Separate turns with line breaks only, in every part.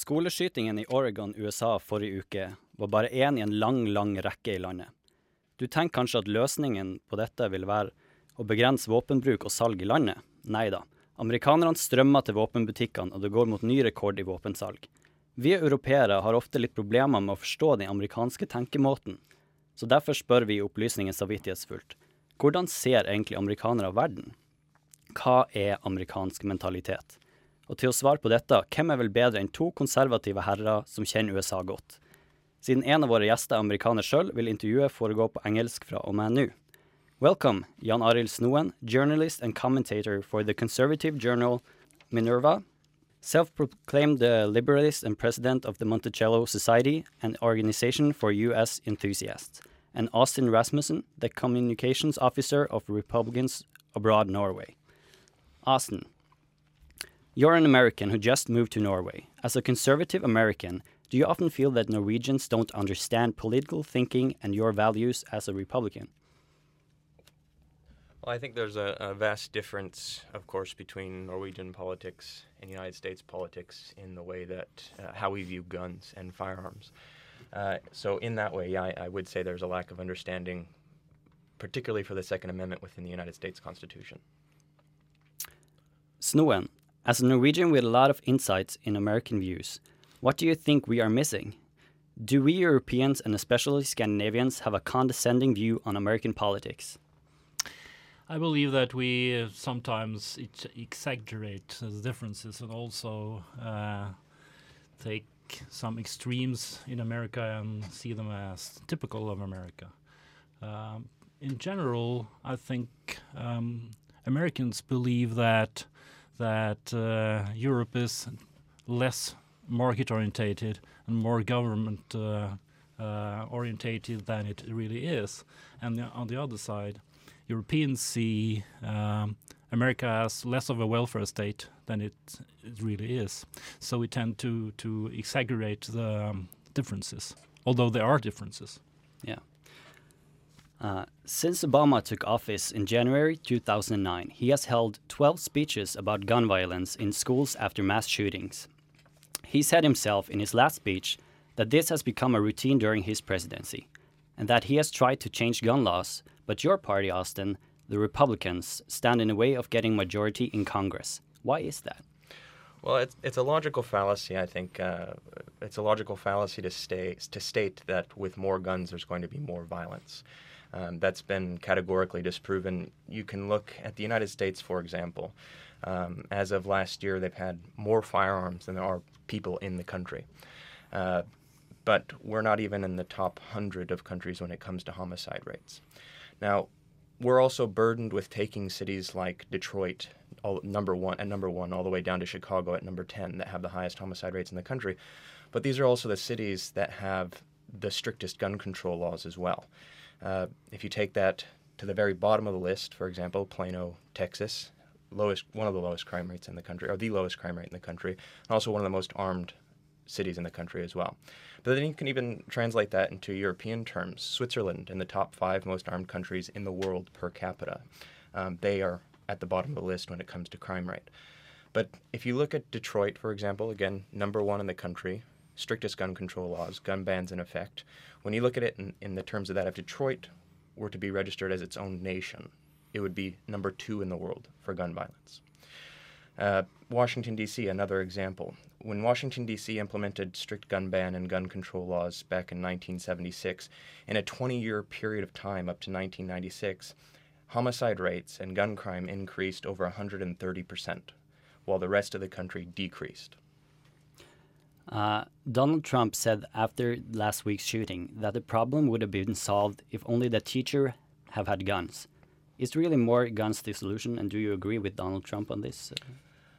Skoleskytingen i Oregon, USA forrige uke var bare én i en lang, lang rekke i landet. Du tenker kanskje at løsningen på dette vil være å begrense våpenbruk og salg i landet? Nei da. Amerikanerne strømmer til våpenbutikkene, og det går mot ny rekord i våpensalg. Vi europeere har ofte litt problemer med å forstå den amerikanske tenkemåten, så derfor spør vi opplysningen samvittighetsfullt. Hvordan ser egentlig amerikanere verden? Hva er amerikansk mentalitet? Og til å svare på dette, hvem er vel bedre enn to konservative herrer som kjenner USA godt? Siden en av våre gjester er amerikaner sjøl, vil intervjuet foregå på engelsk fra og med nå. Welcome, Jan Arild Snoen, journalist and commentator for the conservative journal Minerva, self proclaimed uh, liberalist and president of the Monticello Society, an organization for U.S. enthusiasts, and Austin Rasmussen, the communications officer of Republicans Abroad Norway. Austin, you're an American who just moved to Norway. As a conservative American, do you often feel that Norwegians don't understand political thinking and your values as a Republican?
Well, I think there's a, a, vast difference, of course, between Norwegian politics and United States politics in the way that uh, how we view guns and firearms. Uh, so, in that way, I, I, would say there's a lack of understanding, particularly for the Second Amendment within the United States Constitution.
Snoen, as a Norwegian with a lot of insights in American views, what do you think we are missing? Do we Europeans and especially Scandinavians have a condescending view on American politics?
I believe that we sometimes exaggerate the differences and also uh, take some extremes in America and see them as typical of America. Um, in general, I think um, Americans believe that that uh, Europe is less market orientated and more government uh, uh, orientated than it really is, and on the other side Europeans see um, America as less of a welfare state than it, it really is. So we tend to to exaggerate the um, differences, although there are differences.
Yeah. Uh, since Obama took office in January 2009, he has held 12 speeches about gun violence in schools after mass shootings. He said himself in his last speech that this has become a routine during his presidency, and that he has tried to change gun laws but your party, Austin, the Republicans, stand in the way of getting majority in Congress. Why is that?
Well, it's, it's a logical fallacy. I think uh, it's a logical fallacy to, stay, to state that with more guns, there's going to be more violence. Um, that's been categorically disproven. You can look at the United States, for example. Um, as of last year, they've had more firearms than there are people in the country. Uh, but we're not even in the top 100 of countries when it comes to homicide rates. Now, we're also burdened with taking cities like Detroit, all, number one at number one, all the way down to Chicago at number ten, that have the highest homicide rates in the country. But these are also the cities that have the strictest gun control laws as well. Uh, if you take that to the very bottom of the list, for example, Plano, Texas, lowest one of the lowest crime rates in the country, or the lowest crime rate in the country, and also one of the most armed cities in the country as well. But then you can even translate that into European terms. Switzerland, in the top five most armed countries in the world per capita, um, they are at the bottom of the list when it comes to crime rate. But if you look at Detroit, for example, again, number one in the country, strictest gun control laws, gun bans in effect. When you look at it in, in the terms of that, if Detroit were to be registered as its own nation, it would be number two in the world for gun violence. Uh, Washington, D.C., another example. When Washington, D.C. implemented strict gun ban and gun control laws back in 1976, in a 20 year period of time up to 1996, homicide rates and gun crime increased over 130%, while the rest of the country decreased.
Uh, Donald Trump said after last week's shooting that the problem would have been solved if only the teacher have had guns. Is really more guns the solution? And do you agree with Donald Trump on this?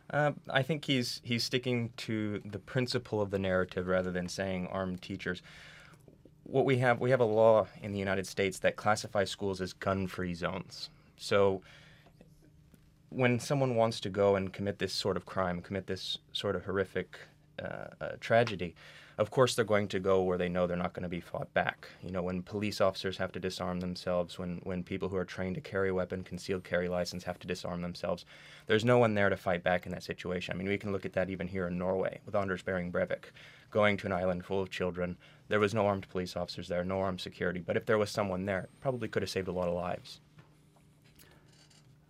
Uh, I think he's he's sticking to the principle of the narrative rather than saying armed teachers. What we have we have a law in the United States that classifies schools as gun-free zones. So when someone wants to go and commit this sort of crime, commit this sort of horrific uh, a tragedy, of course they're going to go where they know they're not going to be fought back. You know, when police officers have to disarm themselves, when, when people who are trained to carry a weapon, concealed carry license, have to disarm themselves, there's no one there to fight back in that situation. I mean, we can look at that even here in Norway with Anders Behring Breivik going to an island full of children. There was no armed police officers there, no armed security, but if there was someone there, probably could have saved a lot of lives.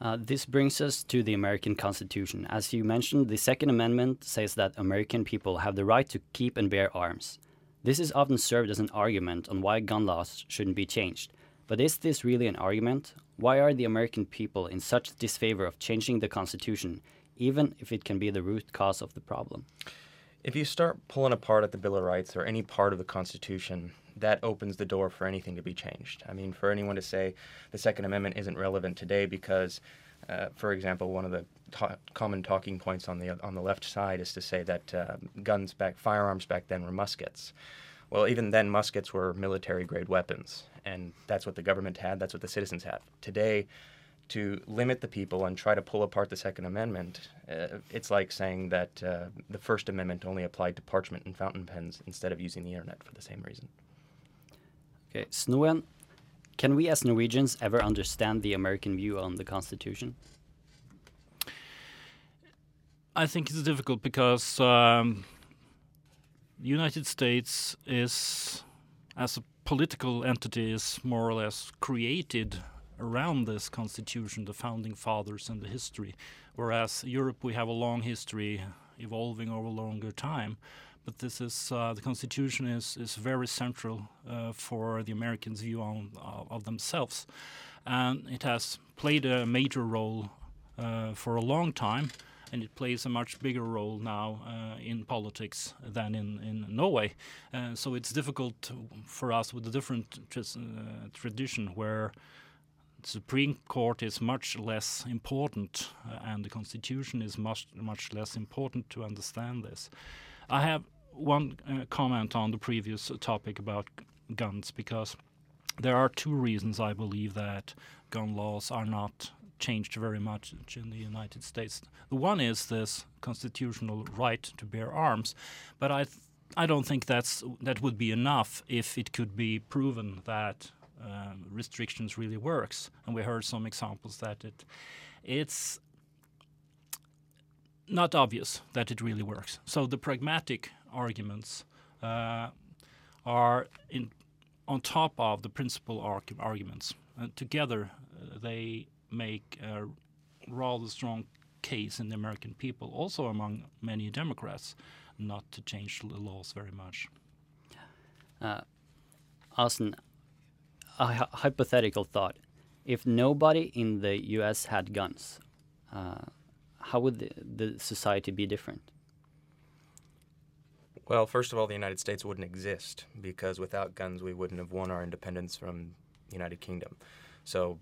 Uh, this brings us to the American Constitution. As you mentioned, the Second Amendment says that American people have the right to keep and bear arms. This is often served as an argument on why gun laws shouldn't be changed. But is this really an argument? Why are the American people in such disfavor of changing the Constitution, even if it can be the root cause of the problem?
If you start pulling apart at the Bill of Rights or any part of the Constitution, that opens the door for anything to be changed. I mean, for anyone to say the Second Amendment isn't relevant today because, uh, for example, one of the common talking points on the on the left side is to say that uh, guns back, firearms back then were muskets. Well, even then, muskets were military grade weapons, and that's what the government had. That's what the citizens have. Today, to limit the people and try to pull apart the Second Amendment, uh, it's like saying that uh, the First Amendment only applied to parchment and fountain pens instead of using the internet for the same reason.
Okay, Snoen, can we as Norwegians ever understand the American view on the Constitution?
I think it's difficult because um, the United States is, as a political entity, is more or less created around this constitution, the founding fathers and the history. Whereas Europe, we have a long history evolving over a longer time. But this is uh, the constitution is is very central uh, for the Americans' view on uh, of themselves, and it has played a major role uh, for a long time and it plays a much bigger role now uh, in politics than in, in Norway. Uh, so it's difficult for us with a different uh, tradition where Supreme Court is much less important uh, and the Constitution is much much less important to understand this. I have one uh, comment on the previous topic about guns because there are two reasons I believe that gun laws are not changed very much in the United States. The one is this constitutional right to bear arms, but I I don't think that's that would be enough if it could be proven that um, restrictions really works. And we heard some examples that it it's not obvious that it really works. So the pragmatic arguments uh, are in on top of the principal arg arguments. And together, uh, they make a rather strong case in the American people, also among many Democrats, not to change the laws very much.
Uh, Austin, a hypothetical thought. If nobody in the US had guns, uh, how would the, the society be different?
Well, first of all, the United States wouldn't exist because without guns, we wouldn't have won our independence from the United Kingdom. So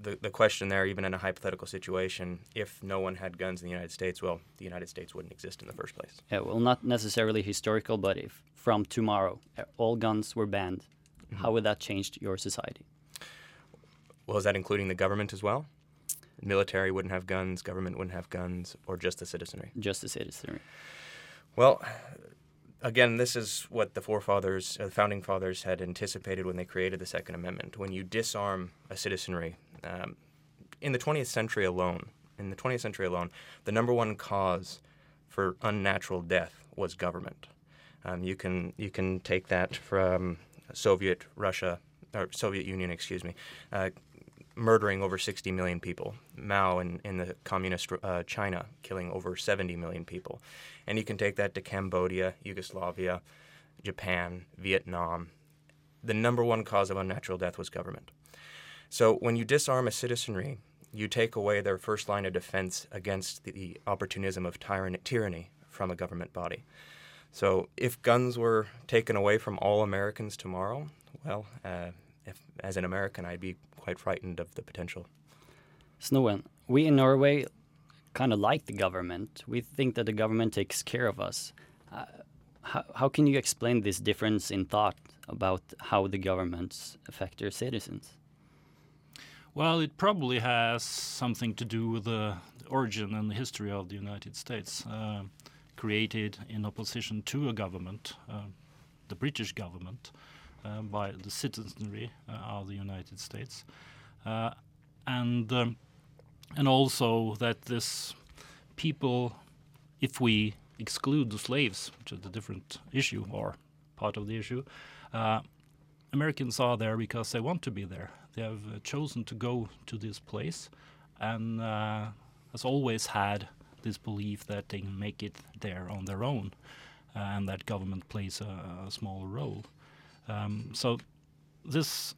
the, the question there, even in a hypothetical situation, if no one had guns in the United States, well, the United States wouldn't exist in the first place.
Yeah, well, not necessarily historical, but if from tomorrow all guns were banned, mm-hmm. how would that change your society?
Well, is that including the government as well? Military wouldn't have guns, government wouldn't have guns, or just the citizenry?
Just the citizenry.
Well, again, this is what the forefathers, uh, the founding fathers, had anticipated when they created the Second Amendment. When you disarm a citizenry, um, in the 20th century alone, in the 20th century alone, the number one cause for unnatural death was government. Um, you can you can take that from Soviet Russia or Soviet Union, excuse me, uh, murdering over 60 million people. Mao in, in the communist uh, China killing over 70 million people, and you can take that to Cambodia, Yugoslavia, Japan, Vietnam. The number one cause of unnatural death was government. So when you disarm a citizenry, you take away their first line of defense against the opportunism of tyranny from a government body. So if guns were taken away from all Americans tomorrow, well, uh, if, as an American, I'd be quite frightened of the potential.
Snoen, we in Norway kind of like the government. We think that the government takes care of us. Uh, how, how can you explain this difference in thought about how the governments affect their citizens?
Well, it probably has something to do with the origin and the history of the United States. Uh, created in opposition to a government, uh, the British government, uh, by the citizenry uh, of the United States, and um, and also that this people, if we exclude the slaves, which is a different issue or part of the issue, uh, Americans are there because they want to be there. They have uh, chosen to go to this place, and uh, has always had this belief that they can make it there on their own, uh, and that government plays a, a small role. Um, so this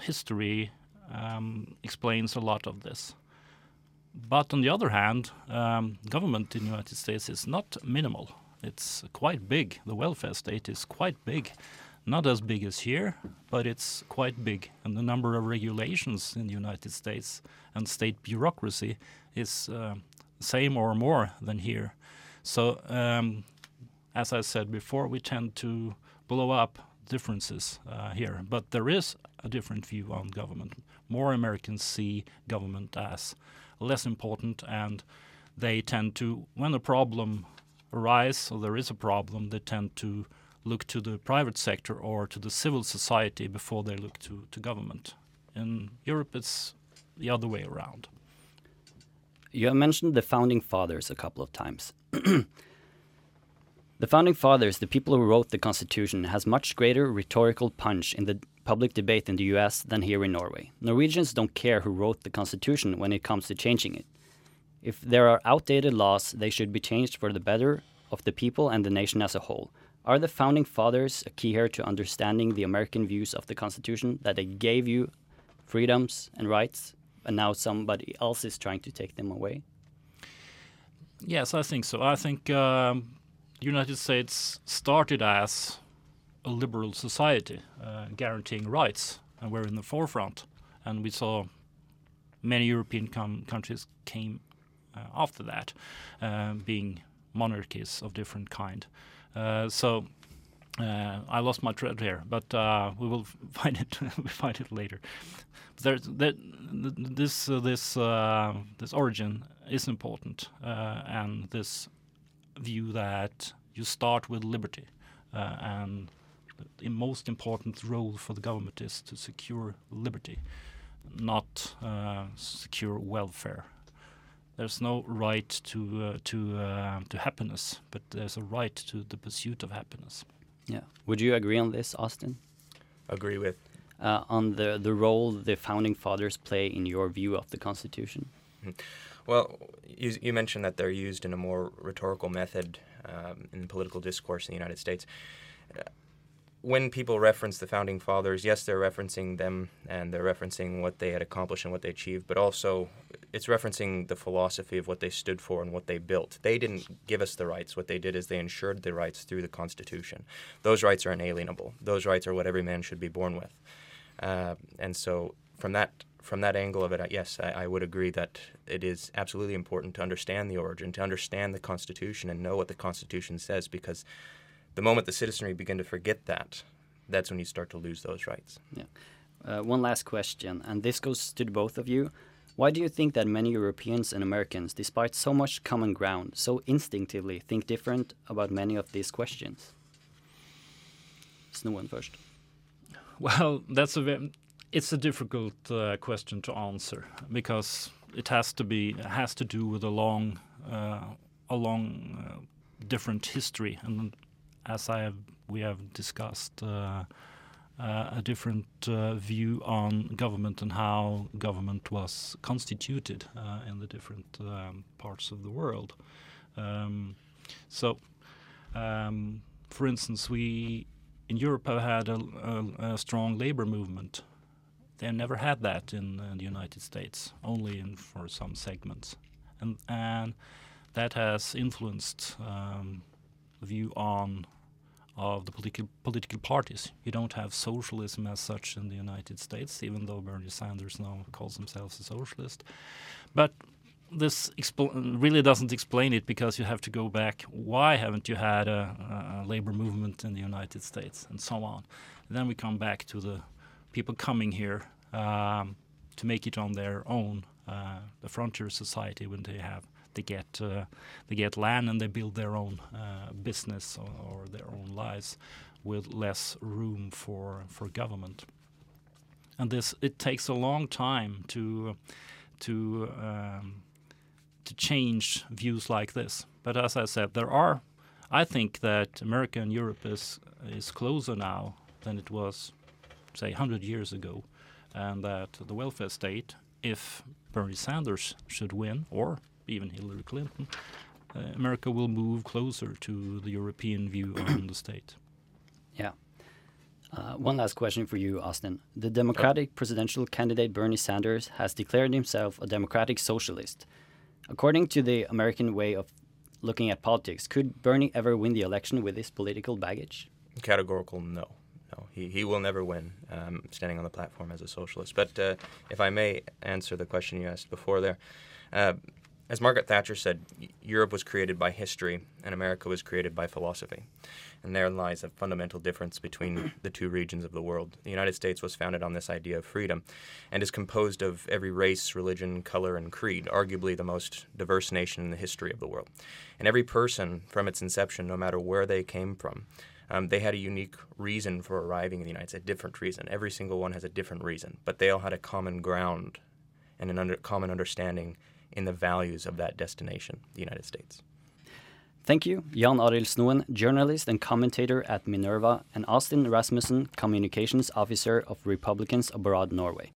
history um, explains a lot of this. But on the other hand, um, government in the United States is not minimal. It's quite big. The welfare state is quite big. Not as big as here, but it's quite big. And the number of regulations in the United States and state bureaucracy is uh, same or more than here. So, um, as I said before, we tend to blow up differences uh, here. But there is a different view on government. More Americans see government as less important, and they tend to, when a problem arises or there is a problem, they tend to look to the private sector or to the civil society before they look to, to government. In Europe, it's the other way around.
You have mentioned the founding fathers a couple of times. the founding fathers, the people who wrote the Constitution, has much greater rhetorical punch in the public debate in the US than here in Norway. Norwegians don't care who wrote the constitution when it comes to changing it. If there are outdated laws, they should be changed for the better of the people and the nation as a whole. Are the founding fathers a key here to understanding the American views of the Constitution that they gave you freedoms and rights, and now somebody else is trying to take them away?
Yes, I think so. I think um, the United States started as a liberal society, uh, guaranteeing rights, and we're in the forefront. And we saw many European countries came uh, after that, uh, being monarchies of different kind. Uh, so uh, I lost my thread here, but uh, we will find it. we find it later. There's that this this this origin is important, and this view that you start with liberty and the most important role for the government is to secure liberty, not uh, secure welfare. There's no right to uh, to uh, to happiness, but there's a right to the pursuit of happiness.
Yeah. Would you agree on this, Austin?
Agree with.
Uh, on the the role the founding fathers play in your view of the Constitution.
Mm -hmm. Well, you, you, mentioned that they're used in a more rhetorical method um, in political discourse in the United States when people reference the founding fathers, yes, they're referencing them and they're referencing what they had accomplished and what they achieved, but also it's referencing the philosophy of what they stood for and what they built. They didn't give us the rights. What they did is they ensured the rights through the Constitution. Those rights are inalienable. Those rights are what every man should be born with. Uh, and so, from that from that angle of it, yes, I, I, would agree that it is absolutely important to understand the origin, to understand the Constitution, and know what the Constitution says, because the moment the citizenry begin to forget that, that's when you start to lose those rights.
Yeah. Uh, one last question, and this goes to both of you. Why do you think that many Europeans and Americans, despite so much common ground, so instinctively think different about many of these questions? Snoen first.
Well, that's a it's a difficult uh, question to answer because it has to be has to do with a long uh, a long uh, different history and as I have, we have discussed, uh, uh, a different uh, view on government and how government was constituted in the different um, parts of the world. Um, so, um, for instance, we in Europe have had a, a, a strong labor movement. They never had that in, in the United States, only in for some segments, and and that has influenced um, view on of the political political parties. You don't have socialism as such in the United States, even though Bernie Sanders now calls himself a socialist. But this really doesn't explain it because you have to go back. Why haven't you had a, a labor movement in the United States and so on? And then we come back to the people coming here um, to make it on their own, uh, the frontier society when they have they get uh, they get land and they build their own uh, business or, or, their own lives with less room for for government. And this it takes a long time to to um, to change views like this. But as I said, there are. I think that America and Europe is is closer now than it was, say, 100 years ago, and that the welfare state, if Bernie Sanders should win, or even Hillary Clinton, uh, America will move closer to the European view on the state.
Yeah. Uh, one last question for you, Austin. The Democratic presidential candidate Bernie Sanders has declared himself a democratic socialist. According to the American way of looking at politics, could Bernie ever win the election with his political baggage?
Categorical no. No, he, he will never win um, standing on the platform as a socialist. But uh, if I may answer the question you asked before there, uh, as Margaret Thatcher said, Europe was created by history and America was created by philosophy. And there lies a fundamental difference between the two regions of the world. The United States was founded on this idea of freedom and is composed of every race, religion, color, and creed, arguably the most diverse nation in the history of the world. And every person from its inception, no matter where they came from, um, they had a unique reason for arriving in the United States, a different reason. Every single one has a different reason, but they all had a common ground and an under, common understanding in the values of that destination, the United States.
Thank you, Jan Arild Snoen, journalist and commentator at Minerva, and Austin Rasmussen, communications officer of Republicans Abroad Norway.